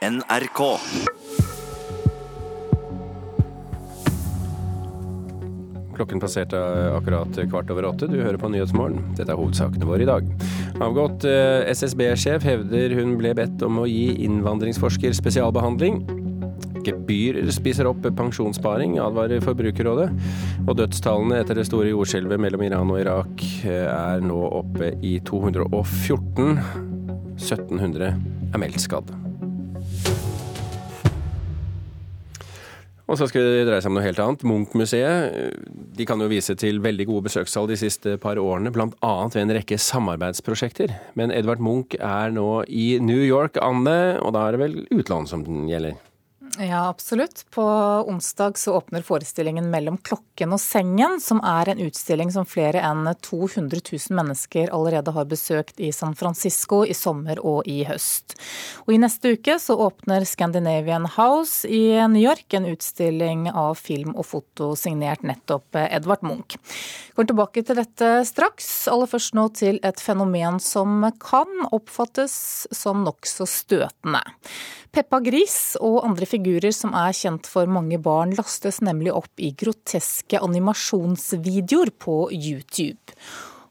NRK. Klokken passerte akkurat kvart over åtte. Du hører på Nyhetsmorgen. Dette er hovedsakene våre i dag. Avgått eh, SSB-sjef hevder hun ble bedt om å gi innvandringsforsker spesialbehandling. Gebyrer spiser opp pensjonssparing, advarer Forbrukerrådet. Og dødstallene etter det store jordskjelvet mellom Iran og Irak eh, er nå oppe i 214. 1700 er meldt skadd. Og så skal det dreie seg om noe helt annet. Munch-museet de kan jo vise til veldig gode besøkstall de siste par årene, bl.a. ved en rekke samarbeidsprosjekter. Men Edvard Munch er nå i New York, Anne, og da er det vel utlån som den gjelder? Ja, absolutt. På onsdag så åpner forestillingen 'Mellom klokken og sengen', som er en utstilling som flere enn 200 000 mennesker allerede har besøkt i San Francisco i sommer og i høst. Og I neste uke så åpner Scandinavian House i New York en utstilling av film og foto signert nettopp Edvard Munch. Vi kommer tilbake til dette straks. Aller først nå til et fenomen som kan oppfattes som nokså støtende. Peppa Gris og andre figurer som er kjent for mange barn, lastes nemlig opp i groteske animasjonsvideoer på YouTube.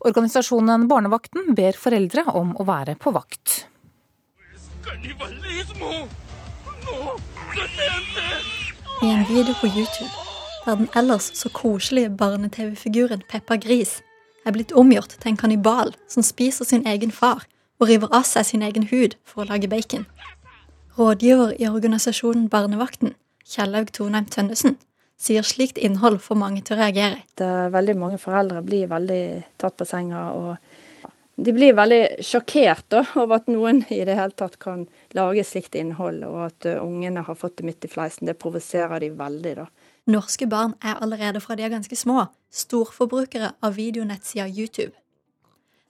Organisasjonen Barnevakten ber foreldre om å være på vakt. I en video på YouTube der den ellers så koselige barne-TV-figuren Peppa Gris er blitt omgjort til en kannibal som spiser sin egen far og river av seg sin egen hud for å lage bacon. Rådgiver i organisasjonen Barnevakten, Kjellaug Tonheim Tønnesen, sier slikt innhold får mange til å reagere. Det veldig mange foreldre blir veldig tatt på senga. og De blir veldig sjokkert da, over at noen i det hele tatt kan lage slikt innhold, og at ungene har fått det midt i fleisen. Det provoserer de veldig. da. Norske barn er allerede fra de er ganske små, storforbrukere av videonettsida YouTube.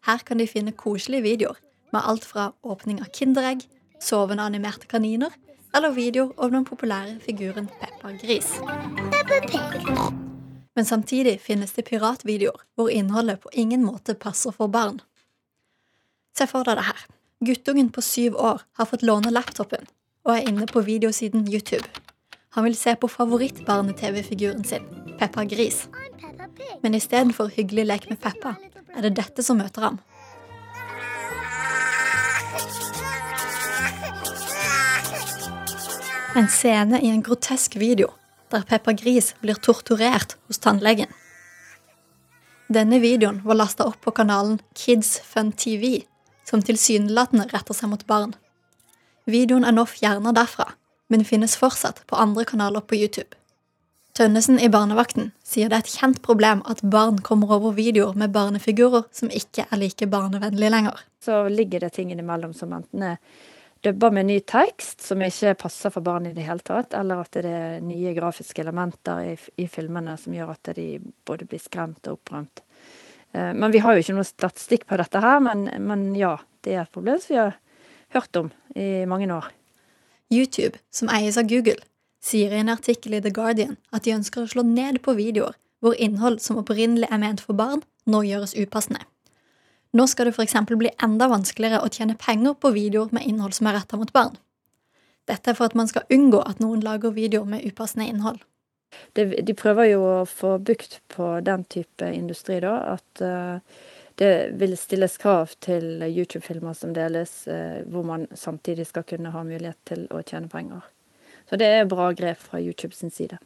Her kan de finne koselige videoer med alt fra åpning av Kinderegg, sovende animerte kaniner eller videoer om den populære figuren Peppa Gris. Men samtidig finnes det piratvideoer hvor innholdet på ingen måte passer for barn. Se for deg det her. Guttungen på syv år har fått låne laptopen og er inne på videosiden YouTube. Han vil se på favoritt-barne-TV-figuren sin, Peppa Gris. Men istedenfor hyggelig lek med Peppa, er det dette som møter ham. En scene i en grotesk video der Peppa Gris blir torturert hos tannlegen. Denne videoen var lasta opp på kanalen Kids Fun TV, som tilsynelatende retter seg mot barn. Videoen er nå fjerna derfra, men finnes fortsatt på andre kanaler på YouTube. Tønnesen i Barnevakten sier det er et kjent problem at barn kommer over videoer med barnefigurer som ikke er like barnevennlige lenger. Så ligger det ting innimellom som enten er dubba med ny tekst som ikke passer for barn i det hele tatt, eller at det er nye grafiske elementer i, i filmene som gjør at de både blir skremt og opprømt. Men vi har jo ikke noe statistikk på dette her, men, men ja, det er et problem som vi har hørt om i mange år. YouTube, som eies av Google, sier i en artikkel i The Guardian at de ønsker å slå ned på videoer hvor innhold som opprinnelig er ment for barn, nå gjøres upassende. Nå skal det f.eks. bli enda vanskeligere å tjene penger på videoer med innhold som er retta mot barn. Dette er for at man skal unngå at noen lager videoer med upassende innhold. Det, de prøver jo å få bukt på den type industri, da. At uh, det vil stilles krav til YouTube-filmer som deles, uh, hvor man samtidig skal kunne ha mulighet til å tjene penger. Så det er bra grep fra YouTube sin side.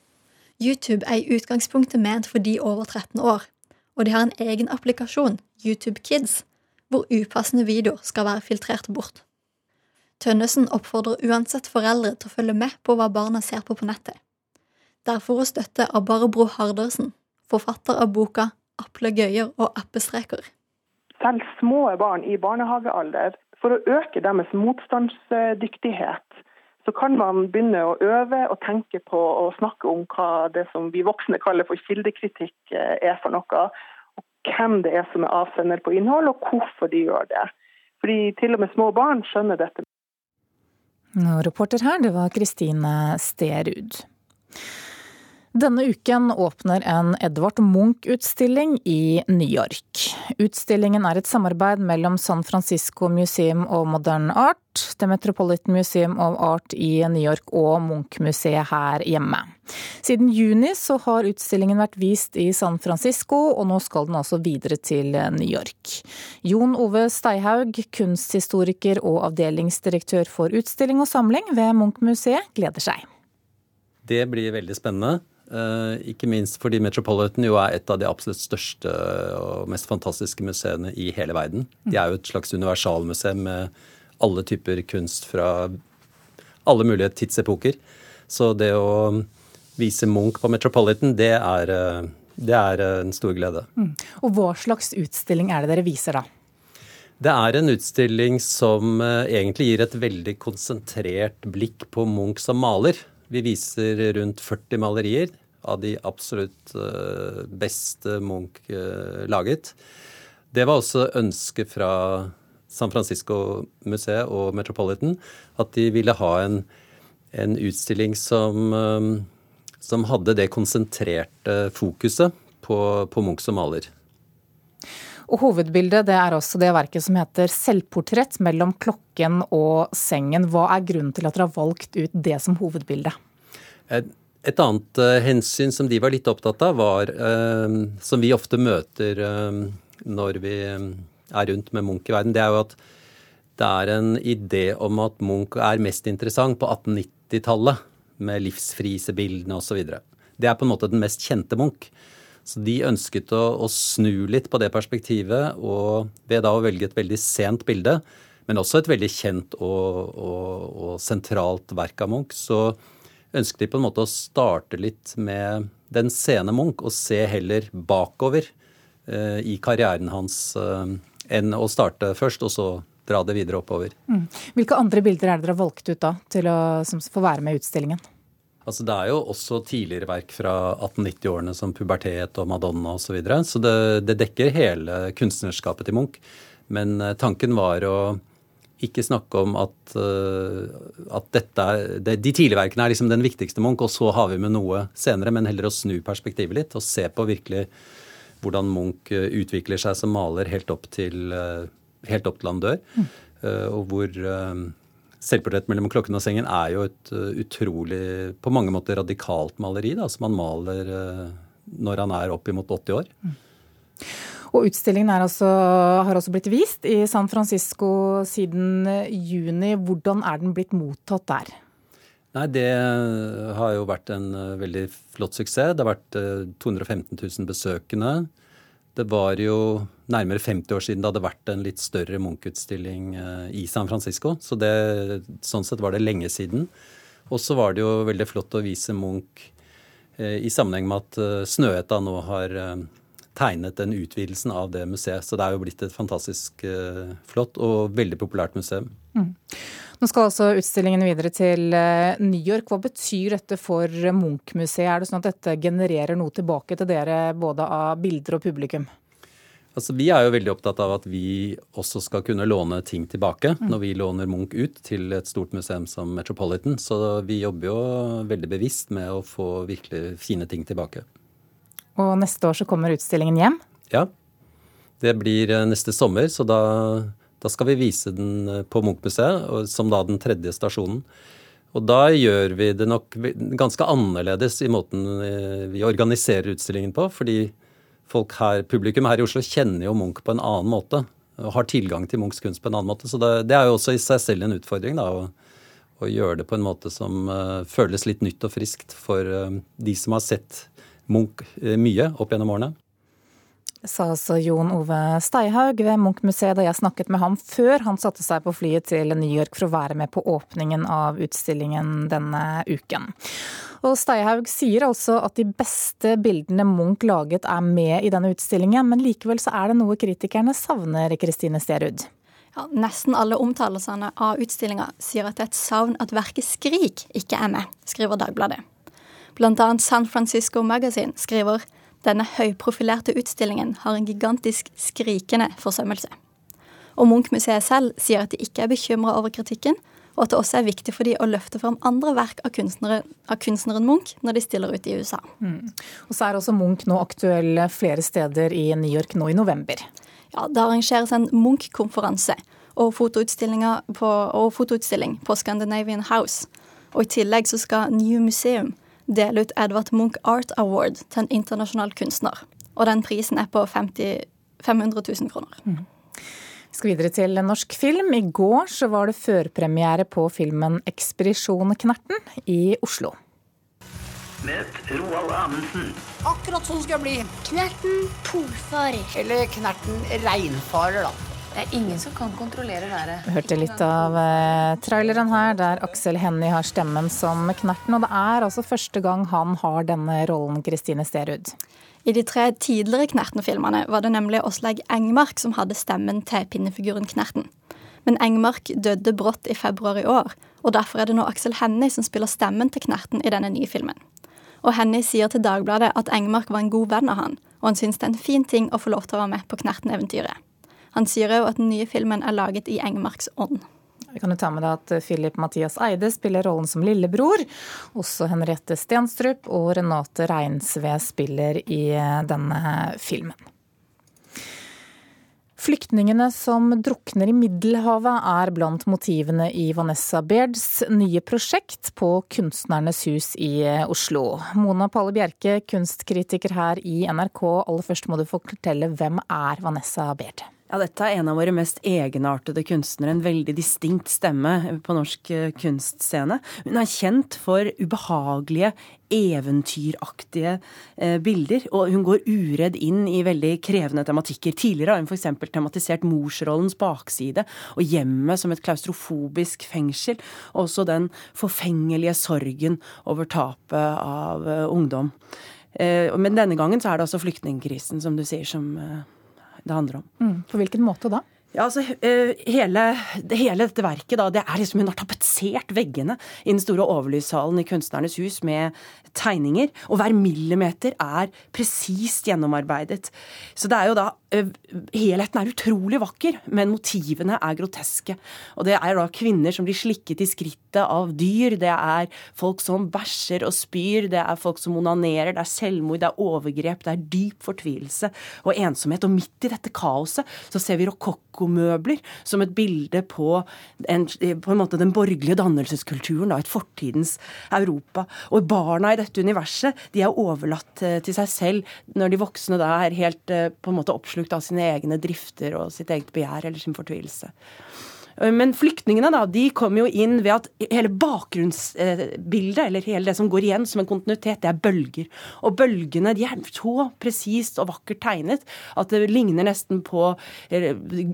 YouTube er i utgangspunktet ment for de over 13 år, og de har en egen applikasjon, YouTube Kids, hvor upassende videoer skal være filtrert bort. Tønnesen oppfordrer uansett foreldre til å følge med på hva barna ser på på nettet. Derfor å støtte av Barbro Hardersen, forfatter av boka Aplegøyer og appestreker. Selv små barn i barnehagealder, for å øke deres motstandsdyktighet, så kan man begynne å øve og tenke på å snakke om hva det som vi voksne kaller for kildekritikk er for noe. Og hvem det er som er avsender på innhold, og hvorfor de gjør det. Fordi til og med små barn skjønner dette. Reporter her, det var Kristine Sterud. Denne uken åpner en Edvard Munch-utstilling i New York. Utstillingen er et samarbeid mellom San Francisco Museum of Modern Art, The Metropolitan Museum of Art i New York og Munch-museet her hjemme. Siden juni så har utstillingen vært vist i San Francisco, og nå skal den altså videre til New York. Jon Ove Steihaug, kunsthistoriker og avdelingsdirektør for utstilling og samling ved Munch-museet, gleder seg. Det blir veldig spennende. Uh, ikke minst fordi Metropolitan jo er et av de absolutt største og mest fantastiske museene i hele verden. De er jo et slags universalmuseum med alle typer kunst fra alle mulige tidsepoker. Så det å vise Munch på Metropolitan, det er, uh, det er en stor glede. Mm. Og hva slags utstilling er det dere viser da? Det er en utstilling som egentlig gir et veldig konsentrert blikk på Munch som maler. Vi viser rundt 40 malerier av de absolutt eh, beste Munch eh, laget. Det var også ønsket fra San Francisco-museet og Metropolitan at de ville ha en, en utstilling som, eh, som, hadde det konsentrerte fokuset på, på Munch som maler. Og Hovedbildet det er også det verket som heter 'Selvportrett mellom klokken og sengen'. Hva er grunnen til at dere har valgt ut det som hovedbilde? Et annet uh, hensyn som de var litt opptatt av, var, uh, som vi ofte møter uh, når vi er rundt med Munch i verden, det er jo at det er en idé om at Munch er mest interessant på 1890-tallet, med livsfrisebildene osv. Det er på en måte den mest kjente Munch. Så de ønsket å, å, snu litt på det perspektivet, og ved da å velge et veldig sent bilde, men også et veldig kjent og, og, og sentralt verk av Munch, så ønsket de på en måte å starte litt med den sene Munch, og se heller bakover eh, i karrieren hans eh, enn å starte først, og så dra det videre oppover. Mm. Hvilke andre bilder er det dere har valgt ut da, til å, som får være med i utstillingen? Altså Det er jo også tidligere verk fra 1890-årene som pubertet og Madonna osv. Så, videre. så det, det dekker hele kunstnerskapet til Munch. Men eh, tanken var å ikke snakke om at, uh, at dette er, det, de tidligverkene er liksom den viktigste Munch, og så har vi med noe senere, men heller å snu perspektivet litt og se på virkelig hvordan Munch uh, utvikler seg som maler helt opp til, uh, helt opp til han dør. Mm. og hvor Selvportrett mellom klokken og sengen er jo et utrolig, på mange måter radikalt maleri, da, som han maler når han er oppimot 80 år. Mm. Og utstillingen altså, har også blitt vist i San Francisco siden juni. Hvordan er den blitt mottatt der? Nei, Det har jo vært en uh, veldig flott suksess. Det har vært uh, 215 000 besøkende. Det var jo nærmere 50 år siden det hadde vært en litt større Munch-utstilling uh, i San Francisco. Så det, sånn sett var det lenge siden. Og så var det jo veldig flott å vise Munch i sammenheng med at Snøhetta nå har tegnet den utvidelsen av det museet. Så det er jo blitt et fantastisk uh, flott og veldig populært museum. Mm. Nå skal altså utstillingen videre til uh, New York. Hva betyr dette for Munch-museet? Er det sånn at dette genererer noe tilbake til dere både av bilder og publikum? Altså, vi er jo veldig opptatt av at vi også skal kunne låne ting tilbake mm. når vi låner Munch ut til et stort museum som Metropolitan. Så vi jobber jo veldig bevisst med å få virkelig fine ting tilbake. Og neste år så kommer utstillingen hjem? Ja. Det blir eh, neste sommer, så da, da skal vi vise den eh, på Munch-museet, som da den tredje stasjonen. Og da gjør vi det nok ganske annerledes i måten eh, vi organiserer utstillingen på. Fordi folk her, publikum her i Oslo kjenner jo Munch på en annen måte. Og har tilgang til Munchs kunst på en annen måte. Så det, det er jo også i seg selv en utfordring. da, å, gjøre det på en måte som uh, føles litt nytt og friskt for uh, de som har sett Munch eh, mye opp gjennom årene. Sa altså Jon Ove Steihaug ved Munch-museet da jeg snakket med ham før han satte seg på flyet til New York for å være med på åpningen av utstillingen denne uken. Og Steihaug sier altså at de beste bildene Munch laget er med i denne utstillingen, men likevel så er det noe kritikerne savner, Kristine Sterud. Ja, nesten alle omtalelsene av utstillinga sier at det er et savn at verket Skrik ikke er med, skriver Dagbladet. Annet San Francisco Magazine skriver denne høyprofilerte utstillingen har en gigantisk skrikende forsømmelse. Og Munch-museet selv sier at de ikke er bekymra over kritikken, og at det også er viktig for de å løfte fram andre verk av, kunstnere, av kunstneren Munch når de stiller ut i USA. Mm. Og så er også Munch nå aktuell flere steder i New York nå i november. Ja, Det arrangeres en Munch-konferanse og, og fotoutstilling på Scandinavian House. Og I tillegg så skal New Museum dele ut Edvard Munch Art Award til en internasjonal kunstner. Og den prisen er på 50, 500 000 kroner. Mm. Vi skal videre til norsk film. I går så var det førpremiere på filmen 'Ekspedisjon Knerten' i Oslo. Møt Roald Amundsen. Akkurat sånn skal jeg bli. Knerten polfarer. Eller Knerten reinfarer, da. Det er ingen som kan kontrollere været. Hørte litt av eh, traileren her, der Aksel Hennie har stemmen som Knerten. Og det er altså første gang han har denne rollen, Kristine Sterud. I de tre tidligere Knerten-filmene var det nemlig Åslaug Engmark som hadde stemmen til pinnefiguren Knerten. Men Engmark døde brått i februar i år, og derfor er det nå Aksel Hennie som spiller stemmen til Knerten i denne nye filmen. Og Hennie sier til Dagbladet at Engmark var en god venn av han, og han syns det er en fin ting å få lov til å være med på Knerten-eventyret. Han sier òg at den nye filmen er laget i Engmarks ånd. Vi kan jo ta med deg at Philip Mathias Eide spiller rollen som lillebror. Også Henriette Stenstrup og Renate Reinsve spiller i denne filmen. Flyktningene som drukner i Middelhavet er blant motivene i Vanessa Bairds nye prosjekt på Kunstnernes hus i Oslo. Mona Palle Bjerke, kunstkritiker her i NRK. Aller først må du fortelle hvem er Vanessa Baird? Ja, dette er en av våre mest egenartede kunstnere. En veldig distinkt stemme på norsk eh, kunstscene. Hun er kjent for ubehagelige, eventyraktige eh, bilder. Og hun går uredd inn i veldig krevende tematikker. Tidligere har hun f.eks. tematisert morsrollens bakside og hjemmet som et klaustrofobisk fengsel. Og også den forfengelige sorgen over tapet av uh, ungdom. Eh, men denne gangen så er det altså flyktningkrisen, som du sier, som det handler om. Mm. På hvilken måte da? Ja, altså, hele, hele, hele, dette verket da, det er liksom Hun har tapetsert veggene i den store overlyssalen i Kunstnernes hus med tegninger. Og hver millimeter er presist gjennomarbeidet. Så det er jo da eh, Helheten er utrolig vakker, men motivene er groteske. Og det er da kvinner som blir slikket i skrittet av dyr. Det er folk som bæsjer og spyr. Det er folk som onanerer. Det er selvmord, det er overgrep, det er dyp fortvilelse og ensomhet. Og midt i dette kaoset så ser vi rokokkomøbler som et bilde på, en, på en måte den borgerlige dannelseskulturen, da, et fortidens Europa. Og barna i dette universet de er overlatt eh, til seg selv når de voksne da er helt eh, på en måte oppslukt av sine egne drifter og sitt eget begjær eller sin fortvilelse. Eh, men flyktningene da, de kommer jo inn ved at hele bakgrunnsbildet, eller hele det som går igjen som en kontinuitet, det er bølger. Og bølgene de er så presist og vakkert tegnet at det ligner nesten på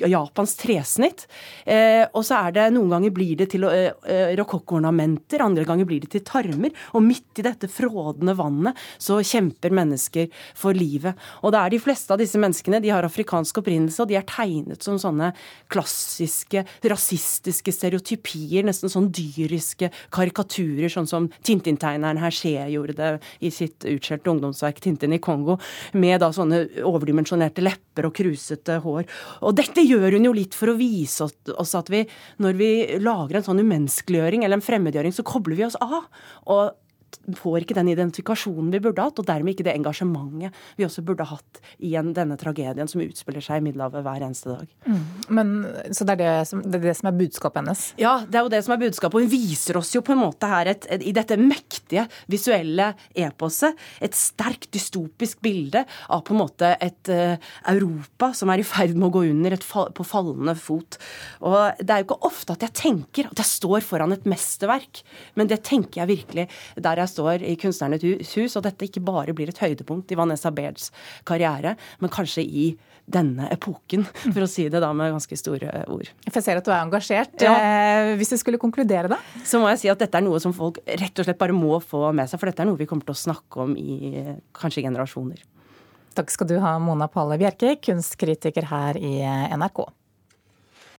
Japans tresnitt. Eh, og så er det noen ganger blir det til eh, eh rokokkornamenter, andre ganger blir det til tarmer. Og midt i dette frådende vannet så kjemper mennesker for livet. Og det er de fleste av disse menneskene de har afrikansk opprinnelse, og de er tegnet som sånne klassiske rasistiske stereotypier, nesten sånn dyriske karikaturer, sånn som Tintin-tegneren Hergé gjorde det i sitt utskjelte ungdomsverk 'Tintin i Kongo', med da sånne overdimensjonerte lepper og krusete hår. Og dette gjør hun jo litt for å vise oss at vi, når vi lager en sånn umenneskeliggjøring eller en fremmedgjøring, så kobler vi oss av. Og får ikke den identifikasjonen vi burde hatt, og dermed ikke det engasjementet vi også burde hatt i en, denne tragedien som utspiller seg i Middelhavet hver eneste dag. Mm. Men, så det er det, som, det er det, som, er budskapet hennes? Ja, det er jo det som er budskapet. Og hun viser oss jo på en måte her et, et, i dette mektige visuelle eposet et sterkt dystopisk bilde av på en måte et uh, Europa som er i ferd med å gå under fall, på fallende fot. Og det er jo ikke ofte at jeg tenker at jeg står foran et mesterverk, men det tenker jeg virkelig der jeg står i Kunstnernes hus, og dette ikke bare blir et høydepunkt i Vanessa Bairds karriere, men kanskje i denne epoken, for å si det da med ganske store ord. Jeg ser at du er engasjert. Ja. Eh, hvis du skulle konkludere, da? Så må jeg si at dette er noe som folk rett og slett bare må få med seg, for dette er noe vi kommer til å snakke om i kanskje generasjoner. Takk skal du ha, Mona Palle Bjerke, kunstkritiker her i NRK.